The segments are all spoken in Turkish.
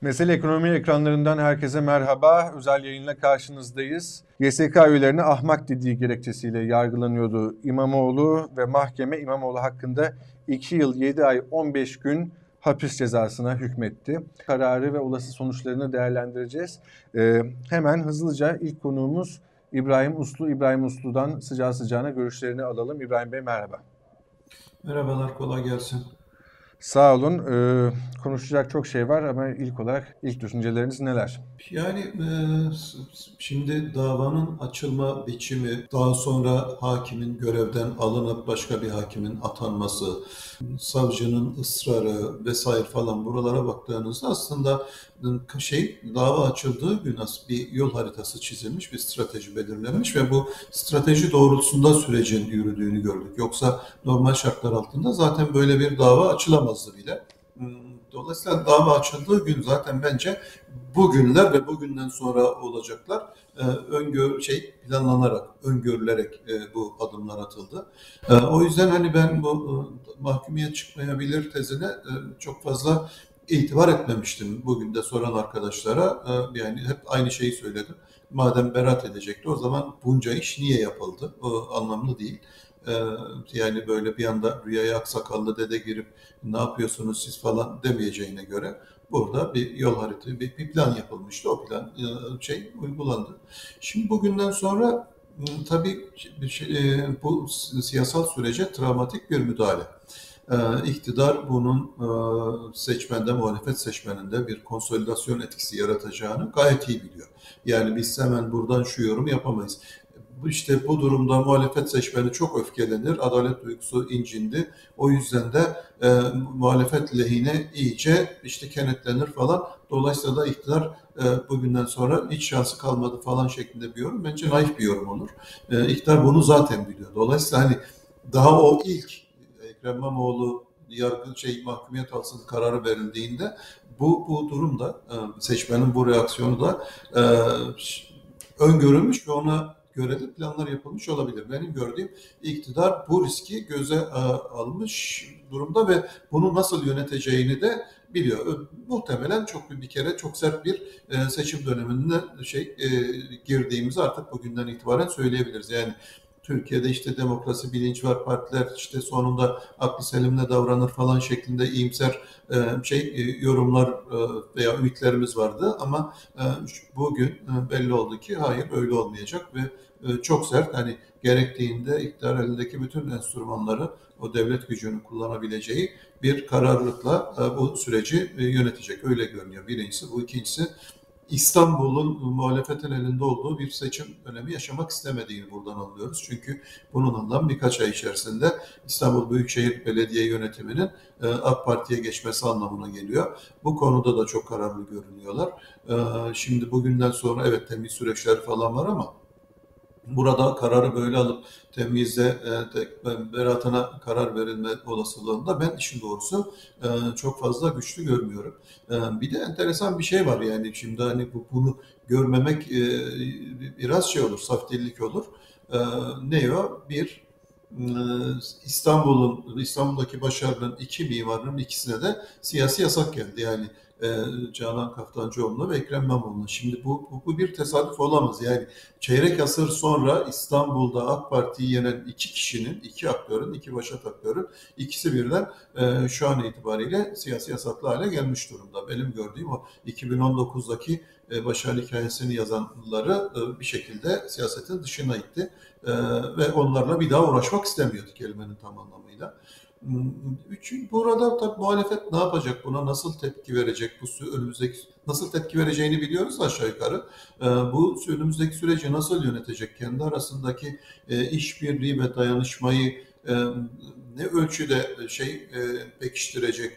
Mesele Ekonomi ekranlarından herkese merhaba. Özel yayınla karşınızdayız. YSK üyelerine ahmak dediği gerekçesiyle yargılanıyordu İmamoğlu ve mahkeme İmamoğlu hakkında 2 yıl 7 ay 15 gün hapis cezasına hükmetti. Kararı ve olası sonuçlarını değerlendireceğiz. Ee, hemen hızlıca ilk konuğumuz İbrahim Uslu. İbrahim Uslu'dan sıcağı sıcağına görüşlerini alalım. İbrahim Bey merhaba. Merhabalar, kolay gelsin. Sağ olun. Ee, konuşacak çok şey var ama ilk olarak ilk düşünceleriniz neler? Yani e, şimdi davanın açılma biçimi, daha sonra hakimin görevden alınıp başka bir hakimin atanması, savcının ısrarı vesaire falan buralara baktığınızda aslında şey dava açıldığı gün bir yol haritası çizilmiş, bir strateji belirlenmiş ve bu strateji doğrultusunda sürecin yürüdüğünü gördük. Yoksa normal şartlar altında zaten böyle bir dava açılamazdı bile. Dolayısıyla dava açıldığı gün zaten bence bugünler ve bugünden sonra olacaklar e, öngör şey planlanarak, öngörülerek e, bu adımlar atıldı. E, o yüzden hani ben bu e, mahkumiyet çıkmayabilir tezine e, çok fazla itibar etmemiştim bugün de soran arkadaşlara. E, yani hep aynı şeyi söyledim. Madem berat edecekti o zaman bunca iş niye yapıldı? O anlamlı değil. Ee, yani böyle bir anda rüyaya aksakallı dede girip ne yapıyorsunuz siz falan demeyeceğine göre burada bir yol haritası, bir, bir plan yapılmıştı. O plan e, şey uygulandı. Şimdi bugünden sonra tabii şey, e, bu siyasal sürece travmatik bir müdahale. Ee, iktidar bunun e, seçmende, muhalefet seçmeninde bir konsolidasyon etkisi yaratacağını gayet iyi biliyor. Yani biz hemen buradan şu yorum yapamayız işte bu durumda muhalefet seçmeni çok öfkelenir, adalet duygusu incindi. O yüzden de e, muhalefet lehine iyice işte kenetlenir falan. Dolayısıyla da iktidar e, bugünden sonra hiç şansı kalmadı falan şeklinde bir yorum. Bence naif bir yorum olur. E, iktidar bunu zaten biliyor. Dolayısıyla hani daha o ilk Ekrem İmamoğlu yargı şey mahkumiyet alsın kararı verildiğinde bu bu durumda e, seçmenin bu reaksiyonu da e, öngörülmüş ve ona göre de planlar yapılmış olabilir. Benim gördüğüm iktidar bu riski göze e, almış durumda ve bunu nasıl yöneteceğini de biliyor. Muhtemelen çok bir kere çok sert bir e, seçim döneminde şey girdiğimizi artık bugünden itibaren söyleyebiliriz. Yani Türkiye'de işte demokrasi bilinç var, partiler işte sonunda aklı selimle davranır falan şeklinde iyimser şey yorumlar veya ümitlerimiz vardı ama bugün belli oldu ki hayır öyle olmayacak ve e, çok sert. Hani gerektiğinde iktidar elindeki bütün enstrümanları o devlet gücünü kullanabileceği bir kararlılıkla e, bu süreci e, yönetecek. Öyle görünüyor. Birincisi bu. ikincisi İstanbul'un muhalefetin elinde olduğu bir seçim dönemi yaşamak istemediğini buradan anlıyoruz. Çünkü bunun birkaç ay içerisinde İstanbul Büyükşehir Belediye Yönetimi'nin AK Parti'ye geçmesi anlamına geliyor. Bu konuda da çok kararlı görünüyorlar. Şimdi bugünden sonra evet temiz süreçler falan var ama burada kararı böyle alıp temyize, e, beratına karar verilme olasılığında ben işin doğrusu e, çok fazla güçlü görmüyorum. E, bir de enteresan bir şey var yani şimdi hani bu, bunu görmemek biraz şey olur, saftillik olur. E, ne o? Bir, İstanbul'un İstanbul'daki başarının iki mimarının ikisine de siyasi yasak geldi. Yani e, Canan Kaftancıoğlu'na ve Ekrem İmamoğlu'na. Şimdi bu, bu, bu bir tesadüf olamaz. Yani çeyrek asır sonra İstanbul'da AK Parti'yi yenen iki kişinin, iki aktörün, iki başat aktörün ikisi birden e, şu an itibariyle siyasi yasaklı hale gelmiş durumda. Benim gördüğüm o 2019'daki e, başarı hikayesini yazanları e, bir şekilde siyasetin dışına itti. E, ve onlarla bir daha uğraşmak istemiyordu kelimenin tam anlamıyla. Üçün, burada tabii muhalefet ne yapacak buna, nasıl tepki verecek, bu önümüzdeki nasıl tepki vereceğini biliyoruz aşağı yukarı. Bu önümüzdeki süreci nasıl yönetecek, kendi arasındaki işbirliği ve dayanışmayı ne ölçüde şey pekiştirecek,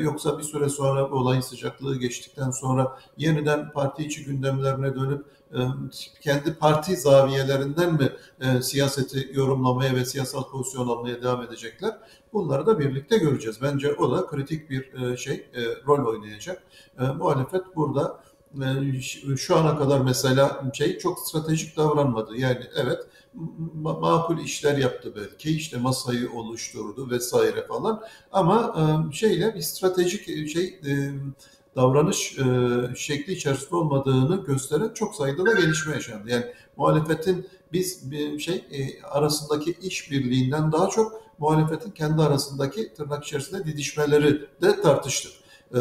yoksa bir süre sonra olayın sıcaklığı geçtikten sonra yeniden parti içi gündemlerine dönüp kendi parti zaviyelerinden mi siyaseti yorumlamaya ve siyasal pozisyon almaya devam edecekler? Bunları da birlikte göreceğiz. Bence o da kritik bir şey rol oynayacak. Muhalefet burada şu ana kadar mesela şey çok stratejik davranmadı. Yani evet makul işler yaptı belki işte masayı oluşturdu vesaire falan ama şeyle bir stratejik şey davranış şekli içerisinde olmadığını gösteren çok sayıda da gelişme yaşandı. Yani muhalefetin biz bir şey arasındaki işbirliğinden daha çok muhalefetin kendi arasındaki tırnak içerisinde didişmeleri de tartıştık. Ee,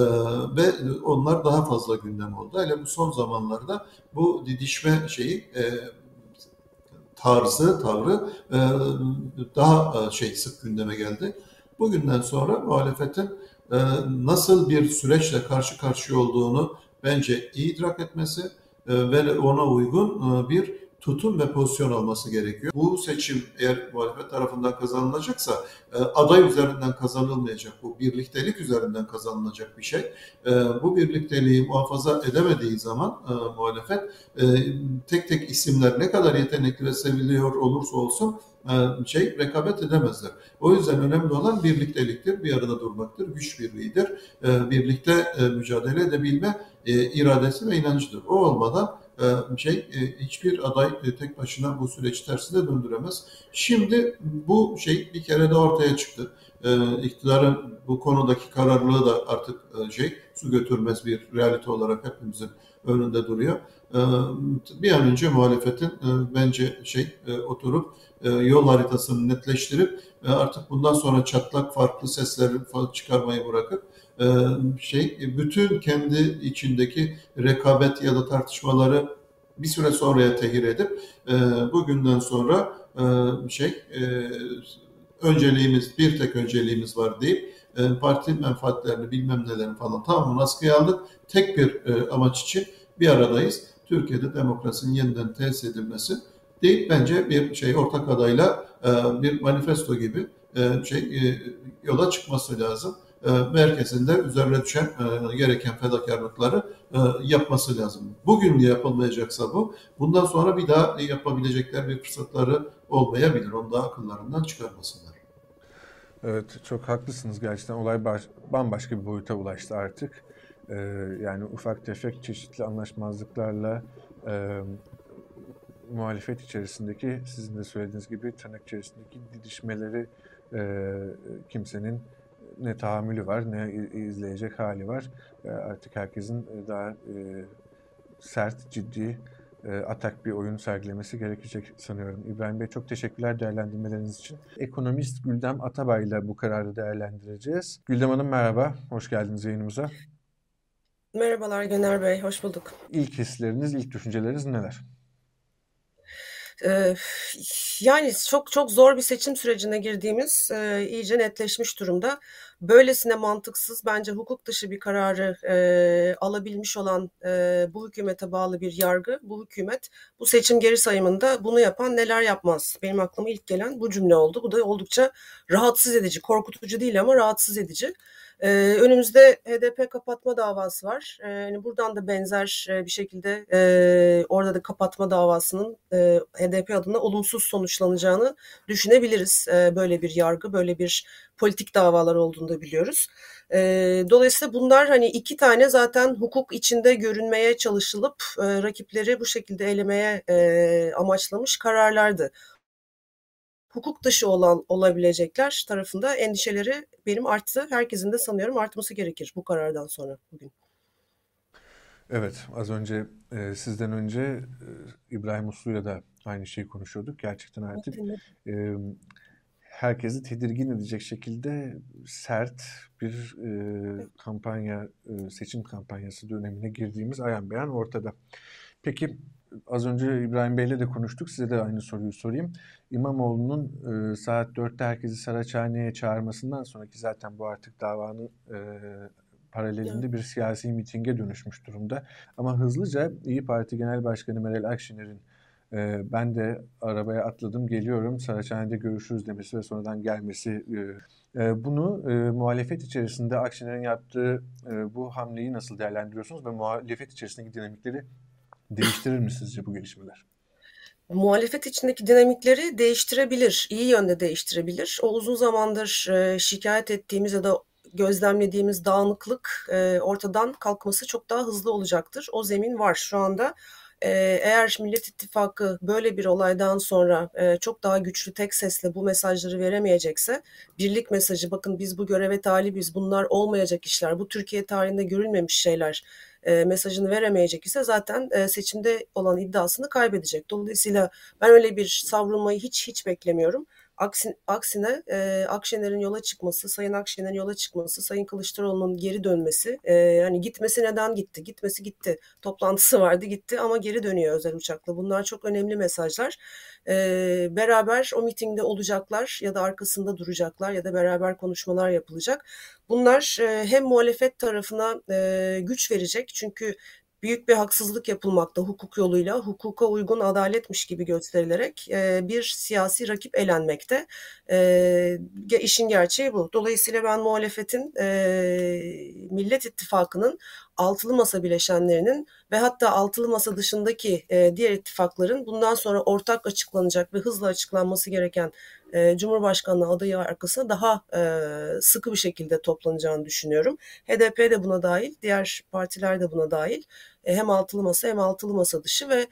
ve onlar daha fazla gündem oldu. Hele bu son zamanlarda bu didişme şeyi e, tarzı, tavrı e, daha e, şey sık gündeme geldi. Bugünden sonra muhalefetin e, nasıl bir süreçle karşı karşıya olduğunu bence iyi idrak etmesi e, ve ona uygun e, bir tutum ve pozisyon alması gerekiyor. Bu seçim eğer muhalefet tarafından kazanılacaksa e, aday üzerinden kazanılmayacak. Bu birliktelik üzerinden kazanılacak bir şey. E, bu birlikteliği muhafaza edemediği zaman e, muhalefet tek tek isimler ne kadar yetenekli ve seviliyor olursa olsun şey rekabet edemezler. O yüzden önemli olan birlikteliktir, bir arada durmaktır, güç birliğidir. Birlikte mücadele edebilme iradesi ve inancıdır. O olmadan e, şey e, hiçbir aday e, tek başına bu süreci tersine döndüremez. Şimdi bu şey bir kere de ortaya çıktı. İktidarın bu konudaki kararlılığı da artık şey su götürmez bir realite olarak hepimizin önünde duruyor. Bir an önce muhalefetin bence şey oturup yol haritasını netleştirip artık bundan sonra çatlak farklı sesleri çıkarmayı bırakıp e, şey bütün kendi içindeki rekabet ya da tartışmaları bir süre sonraya tehir edip e, bugünden sonra e, şey önceliğimiz bir tek önceliğimiz var deyip parti menfaatlerini bilmem nelerini falan tamamen askıya aldık. Tek bir amaç için bir aradayız. Türkiye'de demokrasinin yeniden tesis edilmesi deyip bence bir şey ortak adayla bir manifesto gibi şey yola çıkması lazım. E, merkezinde üzerine düşen e, gereken fedakarlıkları e, yapması lazım. Bugün yapılmayacaksa bu, bundan sonra bir daha yapabilecekler bir fırsatları olmayabilir. Onu da akıllarından çıkarmasınlar. Evet, çok haklısınız gerçekten. Olay baş, bambaşka bir boyuta ulaştı artık. Ee, yani ufak tefek çeşitli anlaşmazlıklarla e, muhalefet içerisindeki sizin de söylediğiniz gibi tırnak içerisindeki didişmeleri e, kimsenin ne tahammülü var ne izleyecek hali var. E, artık herkesin e, daha e, sert, ciddi, atak bir oyun sergilemesi gerekecek sanıyorum. İbrahim Bey çok teşekkürler değerlendirmeleriniz için. Ekonomist Güldem Atabay ile bu kararı değerlendireceğiz. Güldem Hanım merhaba, hoş geldiniz yayınımıza. Merhabalar Güner Bey, hoş bulduk. İlk hisleriniz, ilk düşünceleriniz neler? Yani çok çok zor bir seçim sürecine girdiğimiz e, iyice netleşmiş durumda. Böylesine mantıksız bence hukuk dışı bir kararı e, alabilmiş olan e, bu hükümete bağlı bir yargı, bu hükümet bu seçim geri sayımında bunu yapan neler yapmaz? Benim aklıma ilk gelen bu cümle oldu. Bu da oldukça rahatsız edici, korkutucu değil ama rahatsız edici. Ee, önümüzde HDP kapatma davası var. Ee, yani buradan da benzer e, bir şekilde e, orada da kapatma davasının e, HDP adına olumsuz sonuçlanacağını düşünebiliriz. E, böyle bir yargı, böyle bir politik davalar olduğunu da biliyoruz. E, dolayısıyla bunlar hani iki tane zaten hukuk içinde görünmeye çalışılıp e, rakipleri bu şekilde elemeye e, amaçlamış kararlardı hukuk dışı olan olabilecekler tarafında endişeleri benim arttı. Herkesin de sanıyorum artması gerekir bu karardan sonra bugün. Evet, az önce e, sizden önce e, İbrahim Uslu'yla da aynı şeyi konuşuyorduk. Gerçekten artık e, herkesi tedirgin edecek şekilde sert bir e, kampanya, e, seçim kampanyası dönemine girdiğimiz ayan beyan ortada. Peki az önce İbrahim Bey'le de konuştuk. Size de aynı soruyu sorayım. İmamoğlu'nun e, saat 4'te herkesi Saraçhane'ye çağırmasından sonraki zaten bu artık davanın e, paralelinde bir siyasi mitinge dönüşmüş durumda. Ama hızlıca İyi Parti Genel Başkanı Meral Akşener'in e, ben de arabaya atladım geliyorum Saraçhane'de görüşürüz demesi ve sonradan gelmesi e, e, bunu e, muhalefet içerisinde Akşener'in yaptığı e, bu hamleyi nasıl değerlendiriyorsunuz ve muhalefet içerisindeki dinamikleri Değiştirir mi sizce bu gelişmeler? Muhalefet içindeki dinamikleri değiştirebilir, iyi yönde değiştirebilir. O uzun zamandır e, şikayet ettiğimiz ya da gözlemlediğimiz dağınıklık e, ortadan kalkması çok daha hızlı olacaktır. O zemin var şu anda. E, eğer Millet İttifakı böyle bir olaydan sonra çok daha güçlü tek sesle bu mesajları veremeyecekse, birlik mesajı bakın biz bu göreve talibiz, bunlar olmayacak işler, bu Türkiye tarihinde görülmemiş şeyler e, mesajını veremeyecek ise zaten e, seçimde olan iddiasını kaybedecek. Dolayısıyla ben öyle bir savrulmayı hiç hiç beklemiyorum. Aksin, aksine e, Akşener'in yola çıkması, Sayın Akşener'in yola çıkması, Sayın Kılıçdaroğlu'nun geri dönmesi, e, yani gitmesi neden gitti? Gitmesi gitti. Toplantısı vardı gitti ama geri dönüyor özel uçakla. Bunlar çok önemli mesajlar. E, beraber o mitingde olacaklar ya da arkasında duracaklar ya da beraber konuşmalar yapılacak. Bunlar e, hem muhalefet tarafına e, güç verecek çünkü büyük bir haksızlık yapılmakta hukuk yoluyla, hukuka uygun adaletmiş gibi gösterilerek e, bir siyasi rakip elenmekte. E, işin gerçeği bu. Dolayısıyla ben muhalefetin e, Millet İttifakı'nın altılı masa bileşenlerinin ve hatta altılı masa dışındaki e, diğer ittifakların bundan sonra ortak açıklanacak ve hızla açıklanması gereken e, Cumhurbaşkanlığı adayı arkasına daha e, sıkı bir şekilde toplanacağını düşünüyorum. HDP de buna dahil, diğer partiler de buna dahil. E, hem altılı masa hem altılı masa dışı ve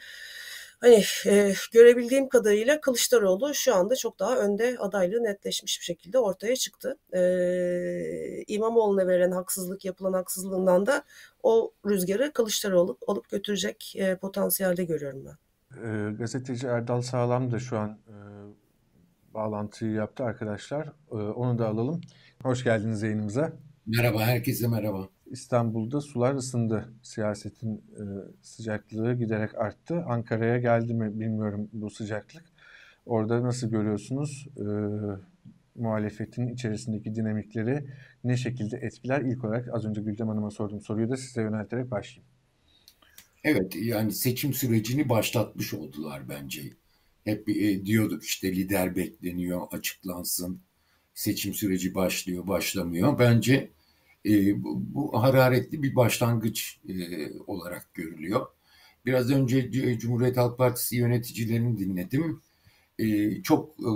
hani e, görebildiğim kadarıyla Kılıçdaroğlu şu anda çok daha önde adaylığı netleşmiş bir şekilde ortaya çıktı. E, İmamoğlu'na verilen haksızlık yapılan haksızlığından da o rüzgarı Kılıçdaroğlu alıp götürecek e, potansiyelde görüyorum ben. E, gazeteci Erdal Sağlam da şu an e, bağlantıyı yaptı arkadaşlar. E, onu da alalım. Hoş geldiniz yayınımıza. Merhaba, herkese merhaba. İstanbul'da sular ısındı. Siyasetin e, sıcaklığı giderek arttı. Ankara'ya geldi mi bilmiyorum bu sıcaklık. Orada nasıl görüyorsunuz e, muhalefetin içerisindeki dinamikleri ne şekilde etkiler? İlk olarak az önce Güldem Hanım'a sorduğum soruyu da size yönelterek başlayayım. Evet yani seçim sürecini başlatmış oldular bence. Hep e, diyorduk işte lider bekleniyor, açıklansın. Seçim süreci başlıyor, başlamıyor. Bence e, bu, bu hararetli bir başlangıç e, olarak görülüyor. Biraz önce Cumhuriyet Halk Partisi yöneticilerini dinledim. E, çok e,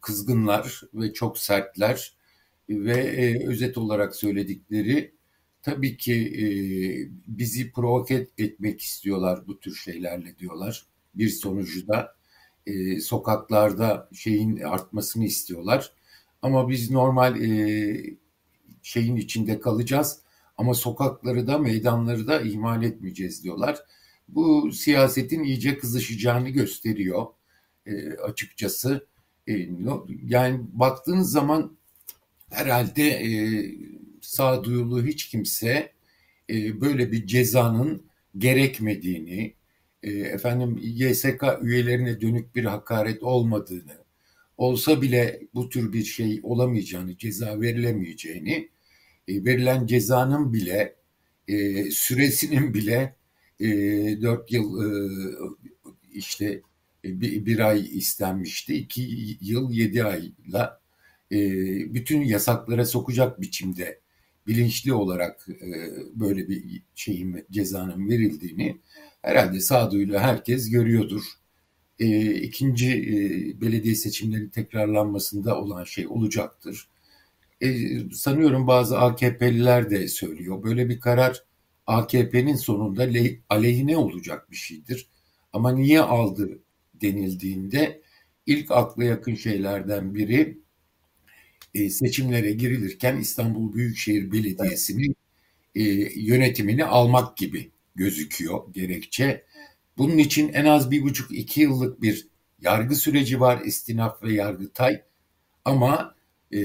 kızgınlar ve çok sertler ve e, özet olarak söyledikleri tabii ki e, bizi provoke etmek istiyorlar bu tür şeylerle diyorlar. Bir sonucu da e, sokaklarda şeyin artmasını istiyorlar. Ama biz normal e, şeyin içinde kalacağız ama sokakları da meydanları da ihmal etmeyeceğiz diyorlar. Bu siyasetin iyice kızışacağını gösteriyor e, açıkçası. E, yani baktığınız zaman herhalde e, sağduyulu hiç kimse e, böyle bir cezanın gerekmediğini, e, efendim YSK üyelerine dönük bir hakaret olmadığını, olsa bile bu tür bir şey olamayacağını, ceza verilemeyeceğini, verilen cezanın bile, e, süresinin bile e, 4 yıl e, işte e, bir, bir ay istenmişti. 2 yıl 7 ayla e, bütün yasaklara sokacak biçimde bilinçli olarak e, böyle bir şeyin cezanın verildiğini herhalde sağduyuyla herkes görüyordur. E, ikinci e, belediye seçimleri tekrarlanmasında olan şey olacaktır. E, sanıyorum bazı AKP'liler de söylüyor. Böyle bir karar AKP'nin sonunda le- aleyhine olacak bir şeydir. Ama niye aldı denildiğinde ilk akla yakın şeylerden biri e, seçimlere girilirken İstanbul Büyükşehir Belediyesi'nin e, yönetimini almak gibi gözüküyor gerekçe. Bunun için en az bir buçuk iki yıllık bir yargı süreci var istinaf ve yargıtay ama e,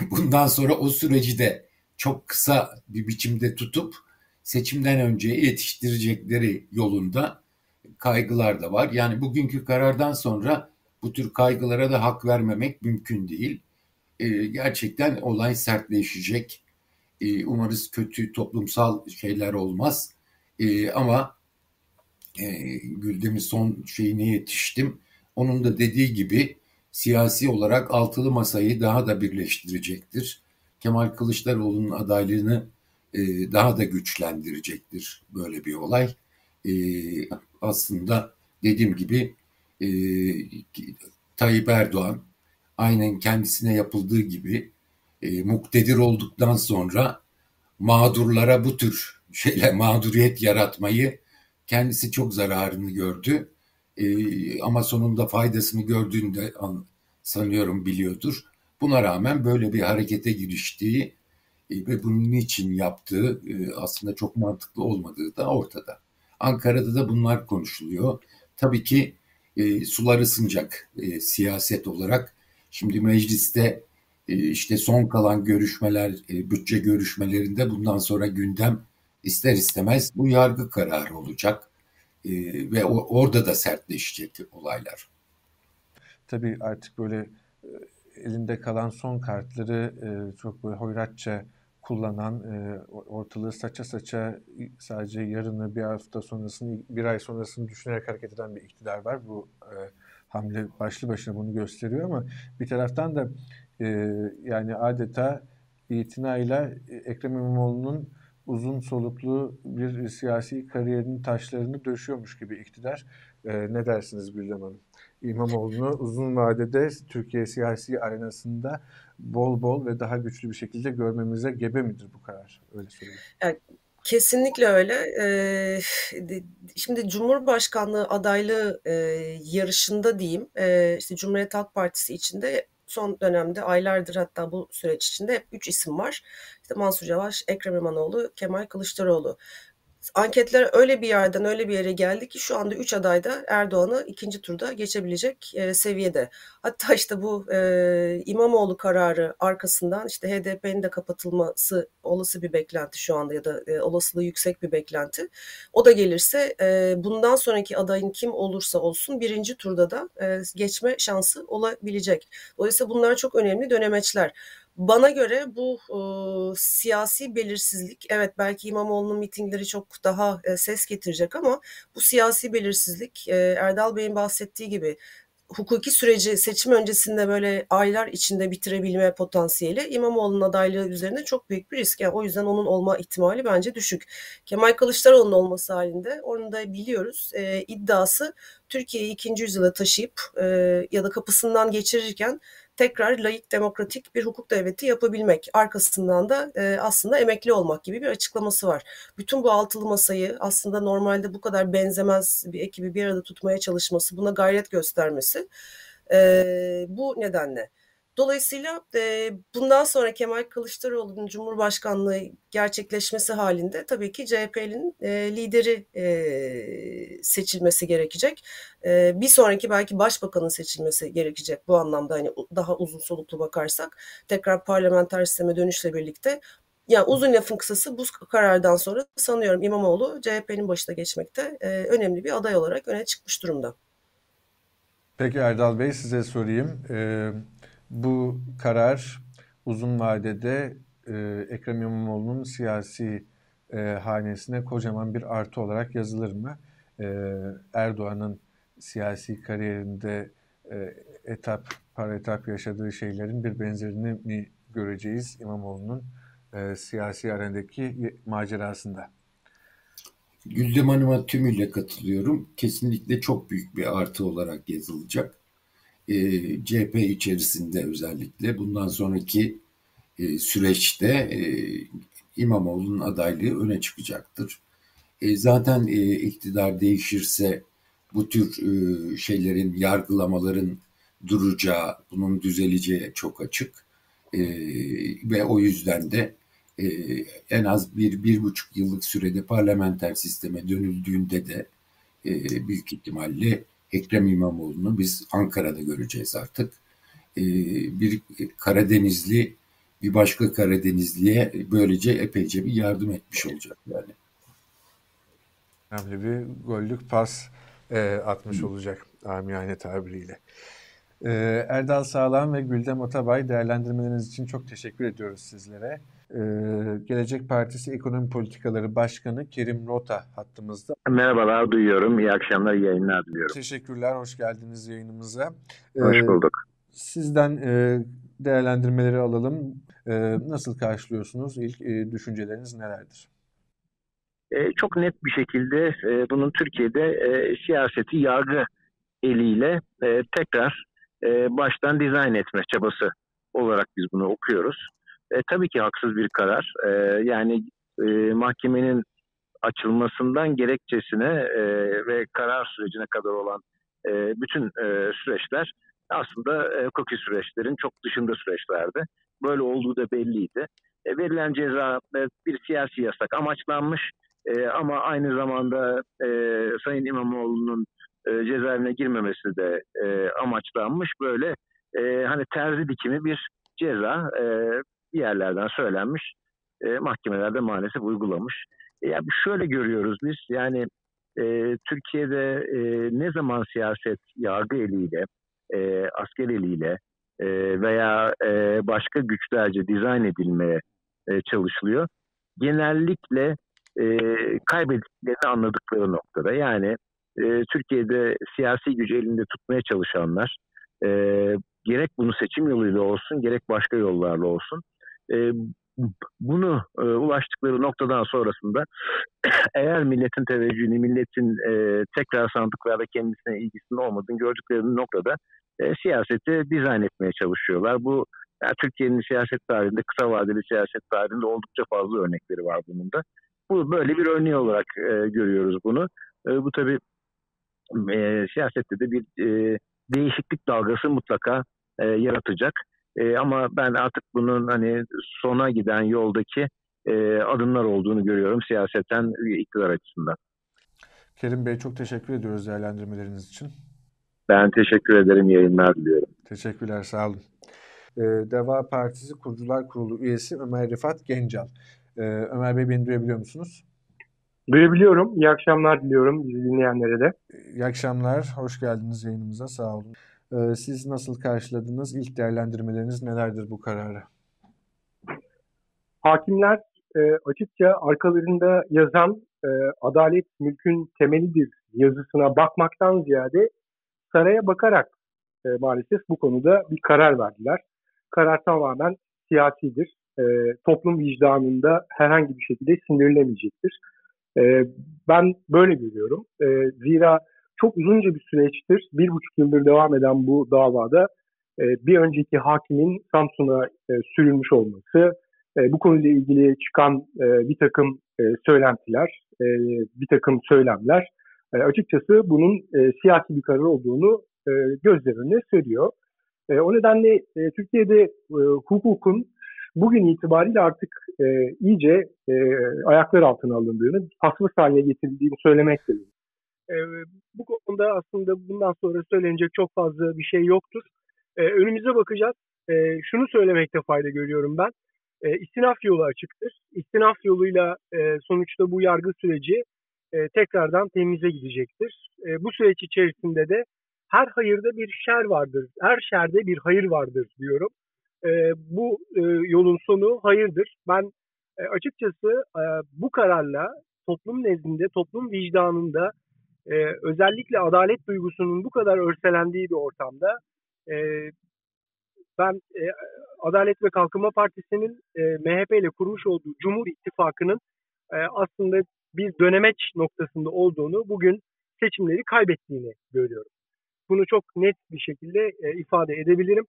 bundan sonra o süreci de çok kısa bir biçimde tutup seçimden önce yetiştirecekleri yolunda kaygılar da var. Yani bugünkü karardan sonra bu tür kaygılara da hak vermemek mümkün değil. E, gerçekten olay sertleşecek. E, umarız kötü toplumsal şeyler olmaz. E, ama e, Güldem'in son şeyine yetiştim. Onun da dediği gibi siyasi olarak altılı masayı daha da birleştirecektir. Kemal Kılıçdaroğlu'nun adaylığını e, daha da güçlendirecektir böyle bir olay. E, aslında dediğim gibi e, Tayyip Erdoğan aynen kendisine yapıldığı gibi e, muktedir olduktan sonra mağdurlara bu tür şeyler mağduriyet yaratmayı kendisi çok zararını gördü. E, ama sonunda faydasını gördüğünü de sanıyorum biliyordur. Buna rağmen böyle bir harekete giriştiği e, ve bunun için yaptığı e, aslında çok mantıklı olmadığı da ortada. Ankara'da da bunlar konuşuluyor. Tabii ki e, sular ısınacak e, siyaset olarak. Şimdi mecliste işte son kalan görüşmeler, bütçe görüşmelerinde bundan sonra gündem ister istemez bu yargı kararı olacak. E, ve orada da sertleşecek olaylar. Tabii artık böyle e, elinde kalan son kartları e, çok böyle hoyratça kullanan, e, ortalığı saça saça sadece yarını, bir hafta sonrasını, bir ay sonrasını düşünerek hareket eden bir iktidar var. Bu hamle başlı başına bunu gösteriyor ama bir taraftan da yani adeta itinayla Ekrem İmamoğlu'nun uzun soluklu bir siyasi kariyerinin taşlarını döşüyormuş gibi iktidar. E, ne dersiniz Gülden Hanım? İmamoğlu'nu uzun vadede Türkiye siyasi arenasında bol bol ve daha güçlü bir şekilde görmemize gebe midir bu karar? Öyle söyleyeyim. Yani Kesinlikle öyle. Ee, şimdi Cumhurbaşkanlığı adaylığı e, yarışında diyeyim, e, işte Cumhuriyet Halk Partisi içinde son dönemde aylardır hatta bu süreç içinde hep üç isim var. İşte Mansur Yavaş, Ekrem İmamoğlu, Kemal Kılıçdaroğlu anketler öyle bir yerden öyle bir yere geldi ki şu anda 3 aday da Erdoğan'ı ikinci turda geçebilecek e, seviyede. Hatta işte bu e, İmamoğlu kararı arkasından işte HDP'nin de kapatılması olası bir beklenti şu anda ya da e, olasılığı yüksek bir beklenti. O da gelirse e, bundan sonraki adayın kim olursa olsun birinci turda da e, geçme şansı olabilecek. Dolayısıyla bunlar çok önemli dönemeçler. Bana göre bu e, siyasi belirsizlik, evet belki İmamoğlu'nun mitingleri çok daha e, ses getirecek ama bu siyasi belirsizlik e, Erdal Bey'in bahsettiği gibi hukuki süreci seçim öncesinde böyle aylar içinde bitirebilme potansiyeli İmamoğlu'nun adaylığı üzerinde çok büyük bir risk. Yani o yüzden onun olma ihtimali bence düşük. Kemal Kılıçdaroğlu'nun olması halinde onu da biliyoruz. E, iddiası Türkiye'yi ikinci yüzyıla taşıyıp e, ya da kapısından geçirirken tekrar layık demokratik bir hukuk devleti yapabilmek. Arkasından da e, aslında emekli olmak gibi bir açıklaması var. Bütün bu altılı masayı aslında normalde bu kadar benzemez bir ekibi bir arada tutmaya çalışması, buna gayret göstermesi e, bu nedenle. Dolayısıyla e, bundan sonra Kemal Kılıçdaroğlu'nun Cumhurbaşkanlığı gerçekleşmesi halinde tabii ki CHP'nin e, lideri e, seçilmesi gerekecek. E, bir sonraki belki başbakanın seçilmesi gerekecek bu anlamda hani daha uzun soluklu bakarsak tekrar parlamenter sisteme dönüşle birlikte yani uzun lafın kısası bu karardan sonra sanıyorum İmamoğlu CHP'nin başına geçmekte e, önemli bir aday olarak öne çıkmış durumda. Peki Erdal Bey size sorayım. Ee, bu karar uzun vadede e, Ekrem İmamoğlu'nun siyasi e, hanesine kocaman bir artı olarak yazılır mı? E, Erdoğan'ın siyasi kariyerinde e, etap par etap yaşadığı şeylerin bir benzerini mi göreceğiz İmamoğlu'nun e, siyasi arenadaki macerasında? Güldem Hanım'a tümüyle katılıyorum. Kesinlikle çok büyük bir artı olarak yazılacak e, CHP içerisinde özellikle bundan sonraki e, süreçte e, İmamoğlu'nun adaylığı öne çıkacaktır. E, zaten e, iktidar değişirse bu tür e, şeylerin, yargılamaların duracağı, bunun düzeleceği çok açık. E, ve o yüzden de e, en az bir, bir buçuk yıllık sürede parlamenter sisteme dönüldüğünde de e, büyük ihtimalle Ekrem İmamoğlu'nu biz Ankara'da göreceğiz artık. Ee, bir Karadenizli bir başka Karadenizli'ye böylece epeyce bir yardım etmiş olacak yani. Önemli bir gollük pas e, atmış olacak amiyane tabiriyle. E, Erdal Sağlam ve Güldem Otabay değerlendirmeleriniz için çok teşekkür ediyoruz sizlere. Ee, Gelecek Partisi Ekonomi Politikaları Başkanı Kerim Rota hattımızda. Merhabalar, duyuyorum. İyi akşamlar, iyi yayınlar diliyorum. Teşekkürler, hoş geldiniz yayınımıza. Ee, hoş bulduk. Sizden e, değerlendirmeleri alalım. E, nasıl karşılıyorsunuz? İlk e, düşünceleriniz nelerdir? E, çok net bir şekilde e, bunun Türkiye'de e, siyaseti yargı eliyle e, tekrar e, baştan dizayn etme çabası olarak biz bunu okuyoruz. E, tabii ki haksız bir karar. E, yani e, mahkemenin açılmasından gerekçesine e, ve karar sürecine kadar olan e, bütün e, süreçler aslında e, hukuki süreçlerin çok dışında süreçlerdi. Böyle olduğu da belliydi. E, verilen ceza e, bir siyasi yasak amaçlanmış e, ama aynı zamanda e, Sayın İmamoğlu'nun e, cezaevine girmemesi de e, amaçlanmış. Böyle e, hani terzi dikimi bir ceza e, bir yerlerden söylenmiş. E, mahkemelerde maalesef uygulamış. E, yani şöyle görüyoruz biz yani e, Türkiye'de e, ne zaman siyaset yargı eliyle, e, asker eliyle e, veya e, başka güçlerce dizayn edilmeye e, çalışılıyor. Genellikle e, kaybettiklerini anladıkları noktada. Yani e, Türkiye'de siyasi gücü elinde tutmaya çalışanlar e, gerek bunu seçim yoluyla olsun gerek başka yollarla olsun e, bunu e, ulaştıkları noktadan sonrasında eğer milletin teveccühünü, milletin e, tekrar sandıklarda kendisine ilgisinin olmadığını gördükleri noktada e, siyaseti dizayn etmeye çalışıyorlar. Bu yani Türkiye'nin siyaset tarihinde, kısa vadeli siyaset tarihinde oldukça fazla örnekleri var bunun da. Bu böyle bir örneği olarak e, görüyoruz bunu. E, bu tabii e, siyasette de bir e, değişiklik dalgası mutlaka e, yaratacak. E, ama ben artık bunun hani sona giden yoldaki e, adımlar olduğunu görüyorum siyaseten iktidar açısından. Kerim Bey çok teşekkür ediyoruz değerlendirmeleriniz için. Ben teşekkür ederim. Yayınlar diliyorum. Teşekkürler. Sağ olun. Ee, Deva Partisi Kurucular Kurulu üyesi Ömer Rifat Gencal. Ee, Ömer Bey beni duyabiliyor musunuz? Duyabiliyorum. İyi akşamlar diliyorum bizi dinleyenlere de. İyi akşamlar. Hoş geldiniz yayınımıza. Sağ olun. Ee, siz nasıl karşıladınız? İlk değerlendirmeleriniz nelerdir bu kararı? Hakimler e, açıkça arkalarında yazan e, adalet mülkün temelidir yazısına bakmaktan ziyade saraya bakarak e, maalesef bu konuda bir karar verdiler. Karar tamamen siyasidir. E, toplum vicdanında herhangi bir şekilde sindirilemeyecektir. E, ben böyle görüyorum. E, zira çok uzunca bir süreçtir, bir buçuk yıldır devam eden bu davada e, bir önceki hakimin Samsun'a e, sürülmüş olması, e, bu konuyla ilgili çıkan e, bir takım e, söylentiler, e, bir takım söylemler e, açıkçası bunun e, siyasi bir karar olduğunu e, gözler önüne seriyor. E, o nedenle e, Türkiye'de e, hukukun bugün itibariyle artık e, iyice e, ayaklar altına alındığını, hassas haline getirildiğini söylemek. E, bu konuda aslında bundan sonra söylenecek çok fazla bir şey yoktur. E, önümüze bakacağız. E, şunu söylemekte fayda görüyorum ben. E, istinaf yolu açıktır. İstinaf yoluyla e, sonuçta bu yargı süreci e, tekrardan temize gidecektir. E, bu süreç içerisinde de her hayırda bir şer vardır. Her şerde bir hayır vardır diyorum. E, bu e, yolun sonu hayırdır. Ben e, açıkçası e, bu kararla toplum nezdinde, toplum vicdanında e, özellikle adalet duygusunun bu kadar örselendiği bir ortamda e, ben e, Adalet ve Kalkınma Partisi'nin e, MHP ile kurmuş olduğu Cumhur İttifakı'nın e, aslında bir dönemeç noktasında olduğunu, bugün seçimleri kaybettiğini görüyorum. Bunu çok net bir şekilde e, ifade edebilirim.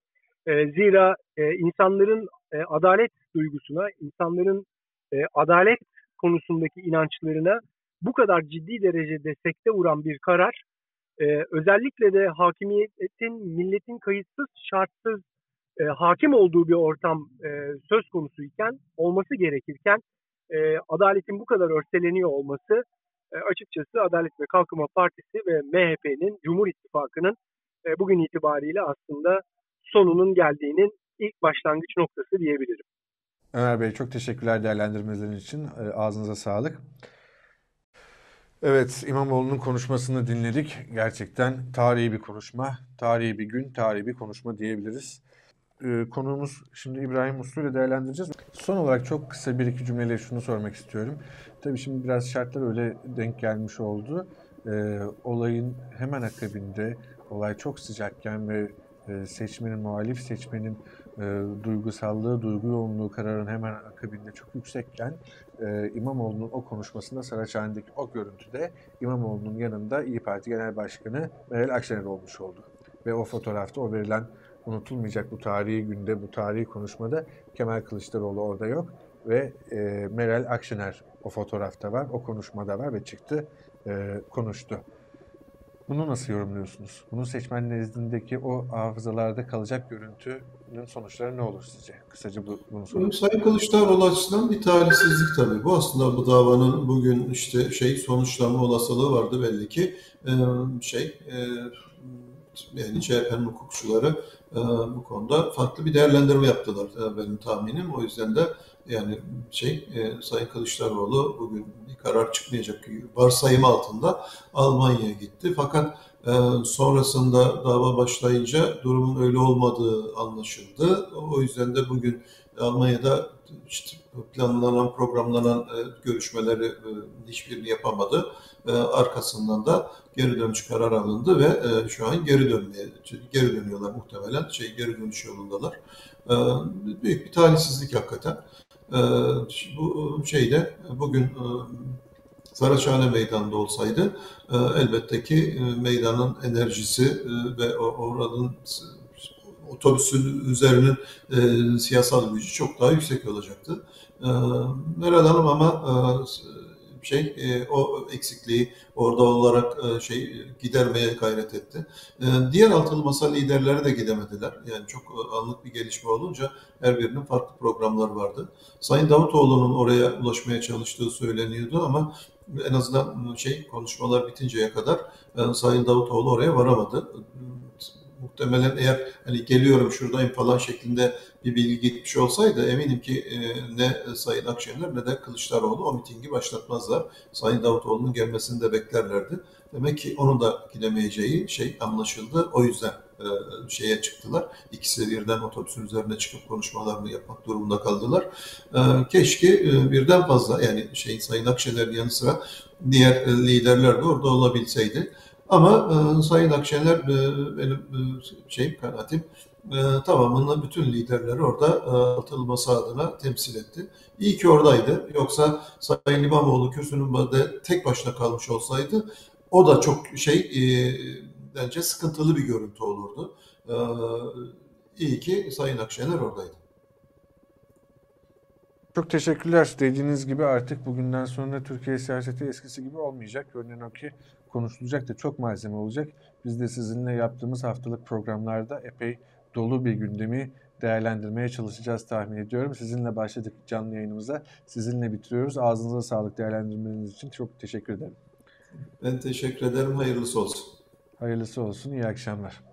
E, zira e, insanların e, adalet duygusuna, insanların e, adalet konusundaki inançlarına bu kadar ciddi derecede sekte vuran bir karar, e, özellikle de hakimiyetin, milletin kayıtsız, şartsız e, hakim olduğu bir ortam e, söz konusu iken, olması gerekirken, e, adaletin bu kadar örseleniyor olması e, açıkçası Adalet ve Kalkınma Partisi ve MHP'nin, Cumhur İttifakı'nın e, bugün itibariyle aslında sonunun geldiğinin ilk başlangıç noktası diyebilirim. Ömer Bey çok teşekkürler değerlendirmeleriniz için. Ağzınıza sağlık. Evet, İmamoğlu'nun konuşmasını dinledik. Gerçekten tarihi bir konuşma, tarihi bir gün, tarihi bir konuşma diyebiliriz. Ee, konuğumuz şimdi İbrahim Uslu ile değerlendireceğiz. Son olarak çok kısa bir iki cümleyle şunu sormak istiyorum. Tabii şimdi biraz şartlar öyle denk gelmiş oldu. Ee, olayın hemen akabinde, olay çok sıcakken ve seçmenin, muhalif seçmenin e, duygusallığı, duygu yoğunluğu kararın hemen akabinde çok yüksekken e, İmamoğlu'nun o konuşmasında Saraçhane'deki o görüntüde İmamoğlu'nun yanında İyi Parti Genel Başkanı Meral Akşener olmuş oldu. Ve o fotoğrafta o verilen unutulmayacak bu tarihi günde, bu tarihi konuşmada Kemal Kılıçdaroğlu orada yok. ve e, Meral Akşener o fotoğrafta var, o konuşmada var ve çıktı e, konuştu. Bunu nasıl yorumluyorsunuz? Bunun seçmen nezdindeki o hafızalarda kalacak görüntünün sonuçları ne olur sizce? Kısaca bu, bunu sorayım. Sayın Kılıçdaroğlu açısından bir talihsizlik tabii. Bu aslında bu davanın bugün işte şey sonuçlanma olasılığı vardı belli ki. Ee, şey e, yani CHP'nin hukukçuları e, bu konuda farklı bir değerlendirme yaptılar e, benim tahminim. O yüzden de yani şey e, Sayın Kılıçdaroğlu bugün bir karar çıkmayacak varsayım altında Almanya'ya gitti. Fakat e, sonrasında dava başlayınca durumun öyle olmadığı anlaşıldı. O yüzden de bugün Almanya'da işte planlanan, programlanan e, görüşmeleri e, hiçbirini yapamadı. E, arkasından da geri dönüş kararı alındı ve şu an geri dönmeye geri dönüyorlar muhtemelen. Şey geri dönüş yolundalar. Büyük bir talihsizlik hakikaten. Bu şeyde bugün Saraçhane Meydanı'nda olsaydı elbette ki meydanın enerjisi ve oranın otobüsün üzerinin e, siyasal gücü çok daha yüksek olacaktı. E, Meral Hanım ama e, şey e, o eksikliği orada olarak e, şey gidermeye gayret etti. E, diğer altılı masa liderleri de gidemediler. Yani çok anlık bir gelişme olunca her birinin farklı programları vardı. Sayın Davutoğlu'nun oraya ulaşmaya çalıştığı söyleniyordu ama en azından şey konuşmalar bitinceye kadar e, Sayın Davutoğlu oraya varamadı muhtemelen eğer hani geliyorum şuradayım falan şeklinde bir bilgi gitmiş olsaydı eminim ki e, ne Sayın Akşener ne de Kılıçdaroğlu o mitingi başlatmazlar. Sayın Davutoğlu'nun gelmesini de beklerlerdi. Demek ki onun da gidemeyeceği şey anlaşıldı. O yüzden e, şeye çıktılar. İkisi birden otobüsün üzerine çıkıp konuşmalarını yapmak durumunda kaldılar. E, keşke birden fazla yani şey Sayın Akşener'in yanı sıra diğer liderler de orada olabilseydi. Ama e, Sayın Akşener e, benim e, şeyim kanaatim e, tamamını bütün liderleri orada e, altılı masa adına temsil etti. İyi ki oradaydı. Yoksa Sayın İmamoğlu kürsünün tek başına kalmış olsaydı o da çok şey e, bence sıkıntılı bir görüntü olurdu. E, iyi ki Sayın Akşener oradaydı. Çok teşekkürler. Dediğiniz gibi artık bugünden sonra Türkiye siyaseti eskisi gibi olmayacak. Görünen o ki konuşulacak da çok malzeme olacak. Biz de sizinle yaptığımız haftalık programlarda epey dolu bir gündemi değerlendirmeye çalışacağız tahmin ediyorum. Sizinle başladık canlı yayınımıza. Sizinle bitiriyoruz. Ağzınıza sağlık değerlendirmeniz için çok teşekkür ederim. Ben teşekkür ederim. Hayırlısı olsun. Hayırlısı olsun. İyi akşamlar.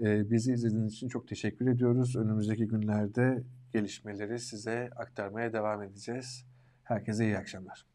Ee, bizi izlediğiniz için çok teşekkür ediyoruz. Önümüzdeki günlerde gelişmeleri size aktarmaya devam edeceğiz. Herkese iyi akşamlar.